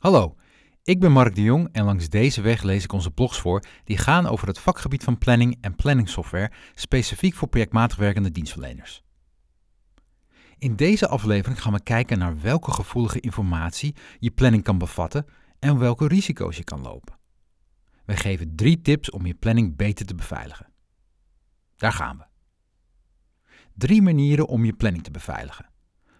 Hallo, ik ben Mark de Jong en langs deze weg lees ik onze blogs voor die gaan over het vakgebied van planning en planningsoftware, specifiek voor projectmatig werkende dienstverleners. In deze aflevering gaan we kijken naar welke gevoelige informatie je planning kan bevatten en welke risico's je kan lopen. We geven drie tips om je planning beter te beveiligen. Daar gaan we. Drie manieren om je planning te beveiligen.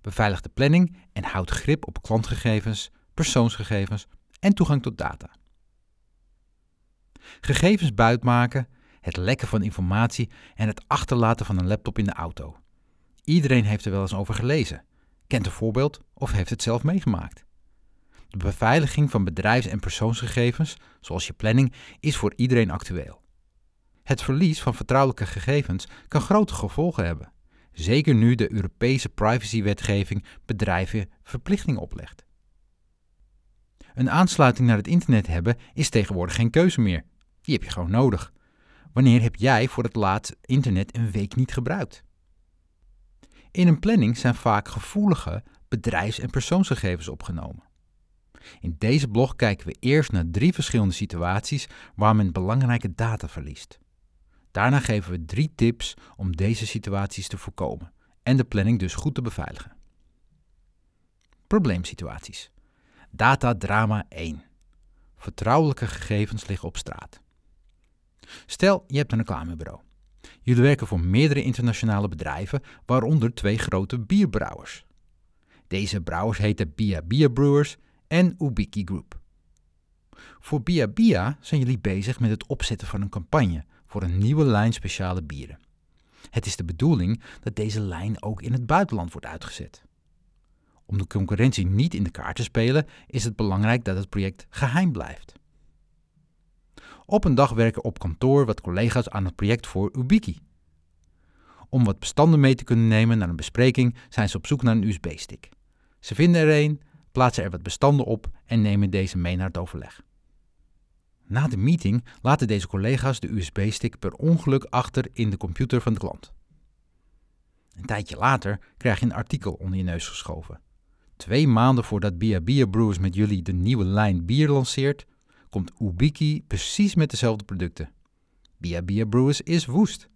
Beveilig de planning en houd grip op klantgegevens, persoonsgegevens en toegang tot data. Gegevens buitmaken, het lekken van informatie en het achterlaten van een laptop in de auto. Iedereen heeft er wel eens over gelezen, kent een voorbeeld of heeft het zelf meegemaakt. De beveiliging van bedrijfs- en persoonsgegevens, zoals je planning, is voor iedereen actueel. Het verlies van vertrouwelijke gegevens kan grote gevolgen hebben, zeker nu de Europese privacywetgeving bedrijven verplichting oplegt. Een aansluiting naar het internet hebben is tegenwoordig geen keuze meer. Die heb je gewoon nodig. Wanneer heb jij voor het laatst internet een week niet gebruikt? In een planning zijn vaak gevoelige bedrijfs- en persoonsgegevens opgenomen. In deze blog kijken we eerst naar drie verschillende situaties waar men belangrijke data verliest. Daarna geven we drie tips om deze situaties te voorkomen en de planning dus goed te beveiligen. Probleemsituaties. Datadrama 1. Vertrouwelijke gegevens liggen op straat. Stel, je hebt een reclamebureau. Jullie werken voor meerdere internationale bedrijven, waaronder twee grote bierbrouwers. Deze brouwers heten Bia Beer Brewers en Ubiki Group. Voor Bia Bia zijn jullie bezig met het opzetten van een campagne voor een nieuwe lijn speciale bieren. Het is de bedoeling dat deze lijn ook in het buitenland wordt uitgezet. Om de concurrentie niet in de kaart te spelen, is het belangrijk dat het project geheim blijft. Op een dag werken op kantoor wat collega's aan het project voor Ubiki. Om wat bestanden mee te kunnen nemen naar een bespreking zijn ze op zoek naar een USB-stick. Ze vinden er een, plaatsen er wat bestanden op en nemen deze mee naar het overleg. Na de meeting laten deze collega's de USB-stick per ongeluk achter in de computer van de klant. Een tijdje later krijg je een artikel onder je neus geschoven. Twee maanden voordat Bia Beer Brewers met jullie de nieuwe lijn bier lanceert, komt Ubiki precies met dezelfde producten. Bia Beer Brewers is woest.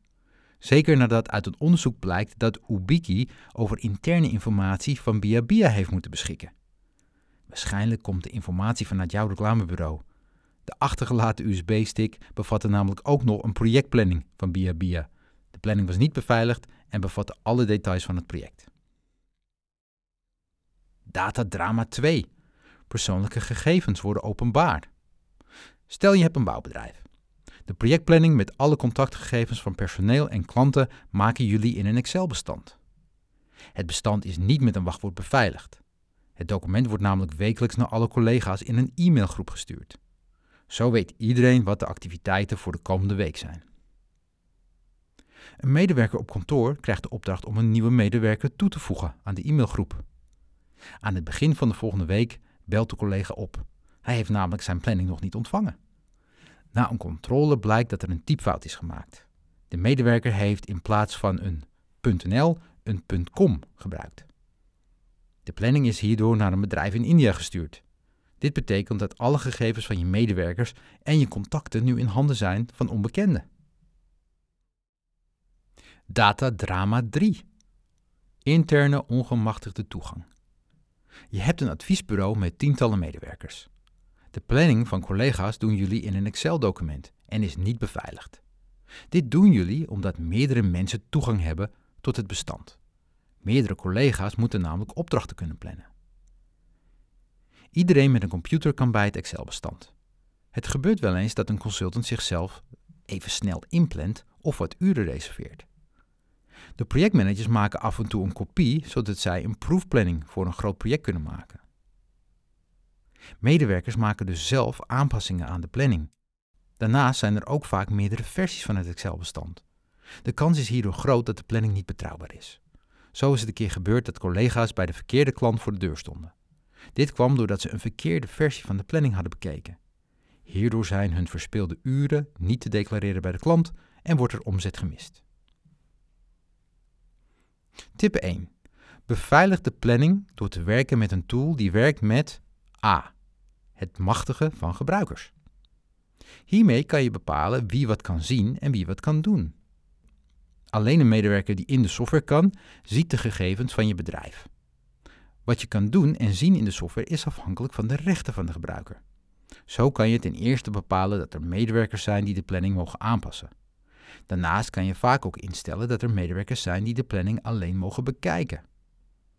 Zeker nadat uit een onderzoek blijkt dat Ubiki over interne informatie van Bia Bia heeft moeten beschikken. Waarschijnlijk komt de informatie vanuit jouw reclamebureau. De achtergelaten USB-stick bevatte namelijk ook nog een projectplanning van Bia Bia. De planning was niet beveiligd en bevatte alle details van het project. Datadrama 2. Persoonlijke gegevens worden openbaar. Stel je hebt een bouwbedrijf. De projectplanning met alle contactgegevens van personeel en klanten maken jullie in een Excel-bestand. Het bestand is niet met een wachtwoord beveiligd. Het document wordt namelijk wekelijks naar alle collega's in een e-mailgroep gestuurd. Zo weet iedereen wat de activiteiten voor de komende week zijn. Een medewerker op kantoor krijgt de opdracht om een nieuwe medewerker toe te voegen aan de e-mailgroep. Aan het begin van de volgende week belt de collega op. Hij heeft namelijk zijn planning nog niet ontvangen. Na een controle blijkt dat er een typfout is gemaakt. De medewerker heeft in plaats van een .nl een .com gebruikt. De planning is hierdoor naar een bedrijf in India gestuurd. Dit betekent dat alle gegevens van je medewerkers en je contacten nu in handen zijn van onbekenden. Datadrama 3. Interne ongemachtigde toegang. Je hebt een adviesbureau met tientallen medewerkers. De planning van collega's doen jullie in een Excel-document en is niet beveiligd. Dit doen jullie omdat meerdere mensen toegang hebben tot het bestand. Meerdere collega's moeten namelijk opdrachten kunnen plannen. Iedereen met een computer kan bij het Excel-bestand. Het gebeurt wel eens dat een consultant zichzelf even snel inplant of wat uren reserveert. De projectmanagers maken af en toe een kopie zodat zij een proefplanning voor een groot project kunnen maken. Medewerkers maken dus zelf aanpassingen aan de planning. Daarnaast zijn er ook vaak meerdere versies van het Excel-bestand. De kans is hierdoor groot dat de planning niet betrouwbaar is. Zo is het een keer gebeurd dat collega's bij de verkeerde klant voor de deur stonden. Dit kwam doordat ze een verkeerde versie van de planning hadden bekeken. Hierdoor zijn hun verspeelde uren niet te declareren bij de klant en wordt er omzet gemist. Tip 1. Beveilig de planning door te werken met een tool die werkt met A. het machtigen van gebruikers. Hiermee kan je bepalen wie wat kan zien en wie wat kan doen. Alleen een medewerker die in de software kan, ziet de gegevens van je bedrijf. Wat je kan doen en zien in de software is afhankelijk van de rechten van de gebruiker. Zo kan je ten eerste bepalen dat er medewerkers zijn die de planning mogen aanpassen. Daarnaast kan je vaak ook instellen dat er medewerkers zijn die de planning alleen mogen bekijken.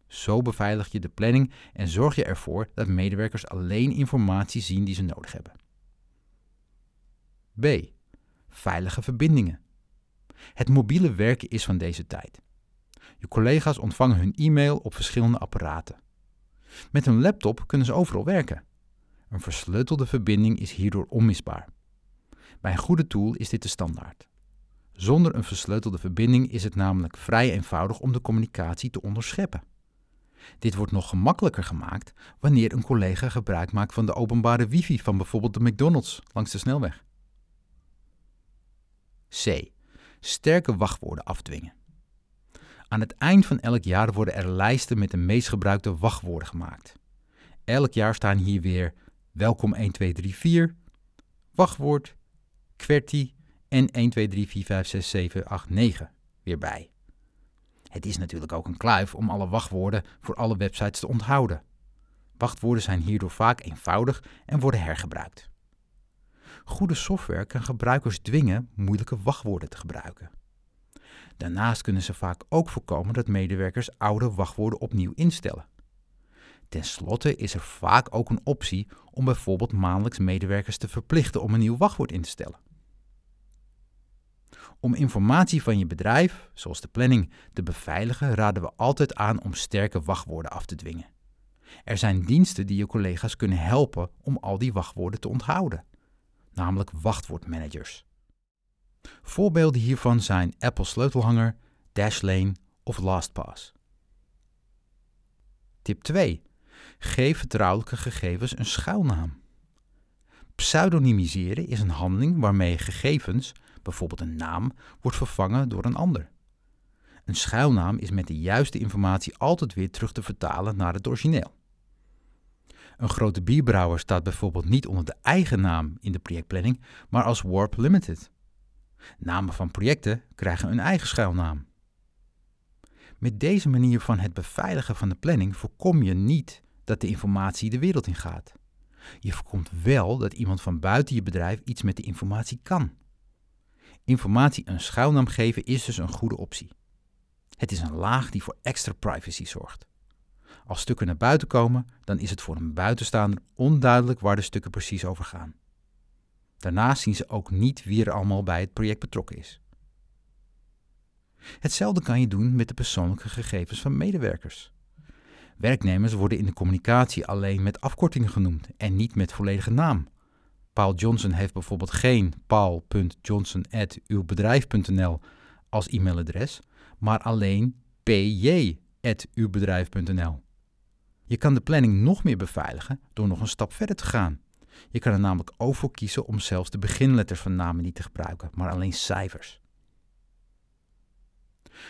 Zo beveilig je de planning en zorg je ervoor dat medewerkers alleen informatie zien die ze nodig hebben. B. Veilige verbindingen. Het mobiele werken is van deze tijd. Je collega's ontvangen hun e-mail op verschillende apparaten. Met een laptop kunnen ze overal werken. Een versleutelde verbinding is hierdoor onmisbaar. Bij een goede tool is dit de standaard. Zonder een versleutelde verbinding is het namelijk vrij eenvoudig om de communicatie te onderscheppen. Dit wordt nog gemakkelijker gemaakt wanneer een collega gebruik maakt van de openbare wifi van bijvoorbeeld de McDonald's langs de snelweg. C. Sterke wachtwoorden afdwingen. Aan het eind van elk jaar worden er lijsten met de meest gebruikte wachtwoorden gemaakt. Elk jaar staan hier weer welkom 1234, wachtwoord, QWERTY en 1234567889 weer bij. Het is natuurlijk ook een kluif om alle wachtwoorden voor alle websites te onthouden. Wachtwoorden zijn hierdoor vaak eenvoudig en worden hergebruikt. Goede software kan gebruikers dwingen moeilijke wachtwoorden te gebruiken. Daarnaast kunnen ze vaak ook voorkomen dat medewerkers oude wachtwoorden opnieuw instellen. Ten slotte is er vaak ook een optie om bijvoorbeeld maandelijks medewerkers te verplichten om een nieuw wachtwoord in te stellen. Om informatie van je bedrijf, zoals de planning, te beveiligen, raden we altijd aan om sterke wachtwoorden af te dwingen. Er zijn diensten die je collega's kunnen helpen om al die wachtwoorden te onthouden, namelijk wachtwoordmanagers. Voorbeelden hiervan zijn Apple Sleutelhanger, Dashlane of LastPass. Tip 2. Geef vertrouwelijke gegevens een schuilnaam. Pseudonymiseren is een handeling waarmee gegevens, bijvoorbeeld een naam, wordt vervangen door een ander. Een schuilnaam is met de juiste informatie altijd weer terug te vertalen naar het origineel. Een grote bierbrouwer staat bijvoorbeeld niet onder de eigen naam in de projectplanning, maar als Warp Limited. Namen van projecten krijgen een eigen schuilnaam. Met deze manier van het beveiligen van de planning voorkom je niet dat de informatie de wereld in gaat. Je voorkomt wel dat iemand van buiten je bedrijf iets met de informatie kan. Informatie een schuilnaam geven is dus een goede optie. Het is een laag die voor extra privacy zorgt. Als stukken naar buiten komen, dan is het voor een buitenstaander onduidelijk waar de stukken precies over gaan. Daarnaast zien ze ook niet wie er allemaal bij het project betrokken is. Hetzelfde kan je doen met de persoonlijke gegevens van medewerkers. Werknemers worden in de communicatie alleen met afkortingen genoemd en niet met volledige naam. Paul Johnson heeft bijvoorbeeld geen paul.johnson.uwbedrijf.nl als e-mailadres, maar alleen pj.uwbedrijf.nl. Je kan de planning nog meer beveiligen door nog een stap verder te gaan. Je kan er namelijk ook voor kiezen om zelfs de beginletters van namen niet te gebruiken, maar alleen cijfers.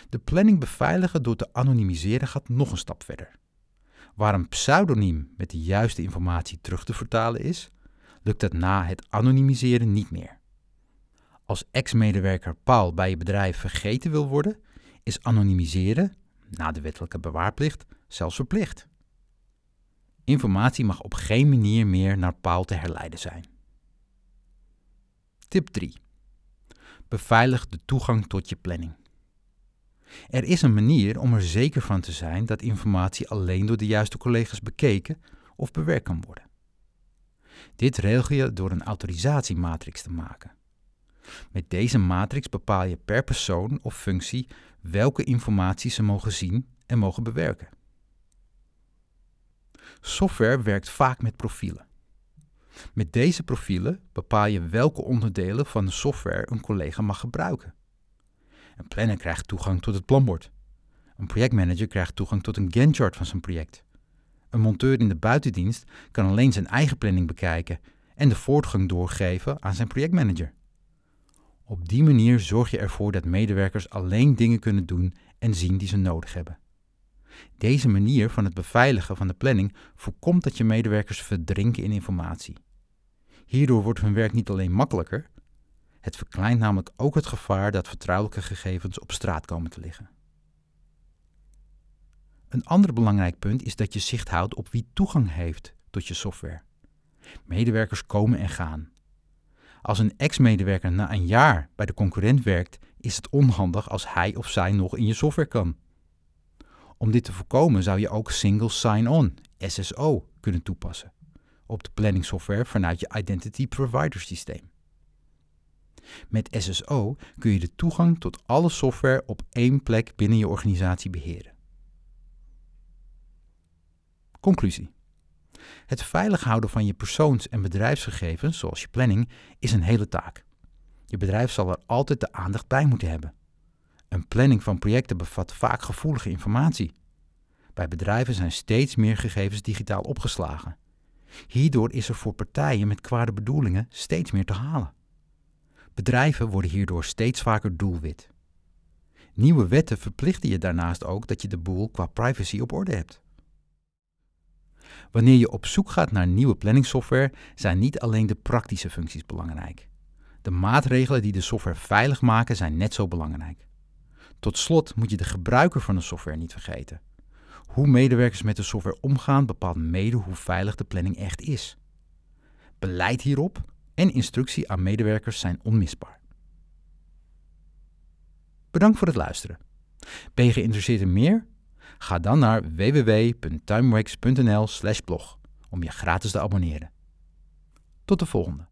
De planning beveiligen door te anonimiseren gaat nog een stap verder. Waar een pseudoniem met de juiste informatie terug te vertalen is, lukt dat na het anonimiseren niet meer. Als ex-medewerker Paul bij je bedrijf vergeten wil worden, is anonimiseren, na de wettelijke bewaarplicht, zelfs verplicht. Informatie mag op geen manier meer naar Paul te herleiden zijn. Tip 3. Beveilig de toegang tot je planning. Er is een manier om er zeker van te zijn dat informatie alleen door de juiste collega's bekeken of bewerkt kan worden. Dit regel je door een autorisatiematrix te maken. Met deze matrix bepaal je per persoon of functie welke informatie ze mogen zien en mogen bewerken. Software werkt vaak met profielen. Met deze profielen bepaal je welke onderdelen van de software een collega mag gebruiken. Een planner krijgt toegang tot het planbord. Een projectmanager krijgt toegang tot een Gantt-chart van zijn project. Een monteur in de buitendienst kan alleen zijn eigen planning bekijken en de voortgang doorgeven aan zijn projectmanager. Op die manier zorg je ervoor dat medewerkers alleen dingen kunnen doen en zien die ze nodig hebben. Deze manier van het beveiligen van de planning voorkomt dat je medewerkers verdrinken in informatie. Hierdoor wordt hun werk niet alleen makkelijker, het verkleint namelijk ook het gevaar dat vertrouwelijke gegevens op straat komen te liggen. Een ander belangrijk punt is dat je zicht houdt op wie toegang heeft tot je software. Medewerkers komen en gaan. Als een ex-medewerker na een jaar bij de concurrent werkt, is het onhandig als hij of zij nog in je software kan. Om dit te voorkomen zou je ook Single Sign-On, SSO, kunnen toepassen op de planningsoftware vanuit je Identity Provider systeem. Met SSO kun je de toegang tot alle software op één plek binnen je organisatie beheren. Conclusie. Het veilig houden van je persoons- en bedrijfsgegevens, zoals je planning, is een hele taak. Je bedrijf zal er altijd de aandacht bij moeten hebben. Een planning van projecten bevat vaak gevoelige informatie. Bij bedrijven zijn steeds meer gegevens digitaal opgeslagen. Hierdoor is er voor partijen met kwade bedoelingen steeds meer te halen. Bedrijven worden hierdoor steeds vaker doelwit. Nieuwe wetten verplichten je daarnaast ook dat je de boel qua privacy op orde hebt. Wanneer je op zoek gaat naar nieuwe planningsoftware, zijn niet alleen de praktische functies belangrijk. De maatregelen die de software veilig maken zijn net zo belangrijk. Tot slot moet je de gebruiker van de software niet vergeten. Hoe medewerkers met de software omgaan bepaalt mede hoe veilig de planning echt is. Beleid hierop en instructie aan medewerkers zijn onmisbaar. Bedankt voor het luisteren. Ben je geïnteresseerd in meer? Ga dan naar www.timewax.nl/blog om je gratis te abonneren. Tot de volgende.